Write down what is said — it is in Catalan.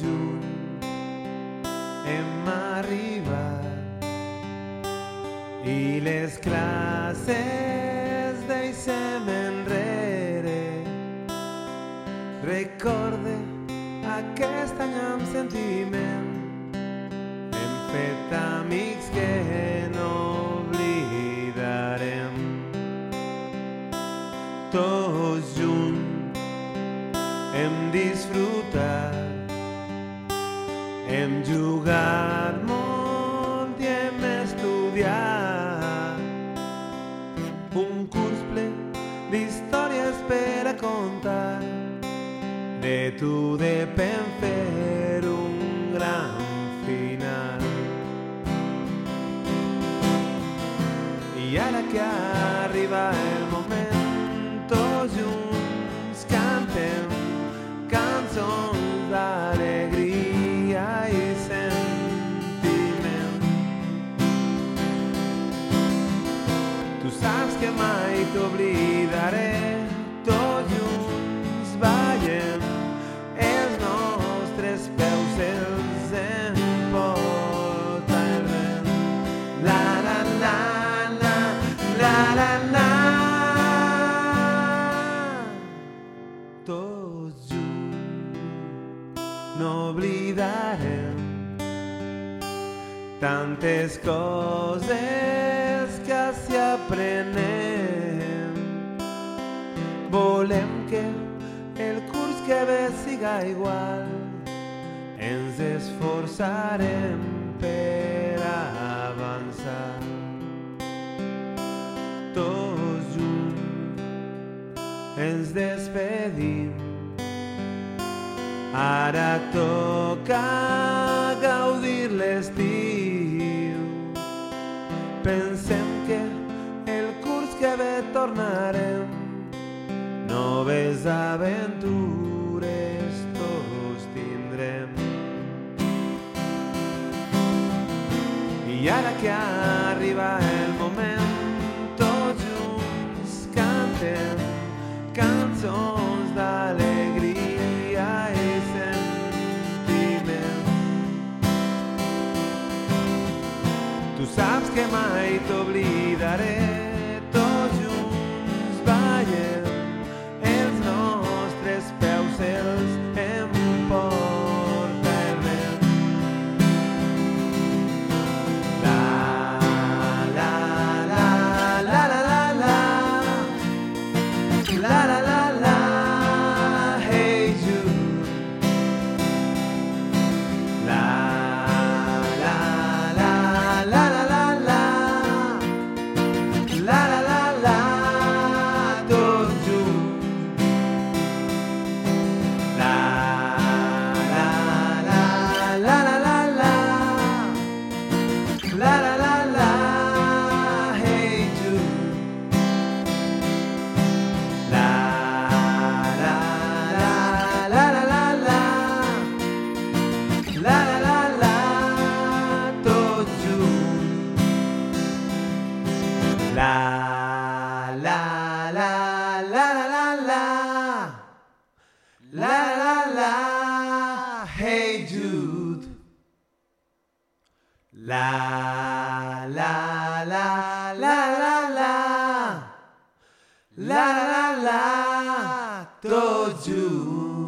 junts hem arribat i les classes deixem enrere. Recorde aquest any amb sentiment hem fet amics que no oblidarem tots junts hem disfrutat molt i hem estudiat un curs d'històries per a contar. De tu depèn fer un gran final. I ara que arriba el tots junts no oblidarem tantes coses que s'hi aprenem. Volem que el curs que ve siga igual, ens esforçarem per avançar. Tots junts ens despedim Ara toca gaudir l'estiu. Pensem que el curs que ve tornarem. Noves aventures tots tindrem. I ara que arriba el moment, que mai te oblidaré. La la la la la la La la la tots junts.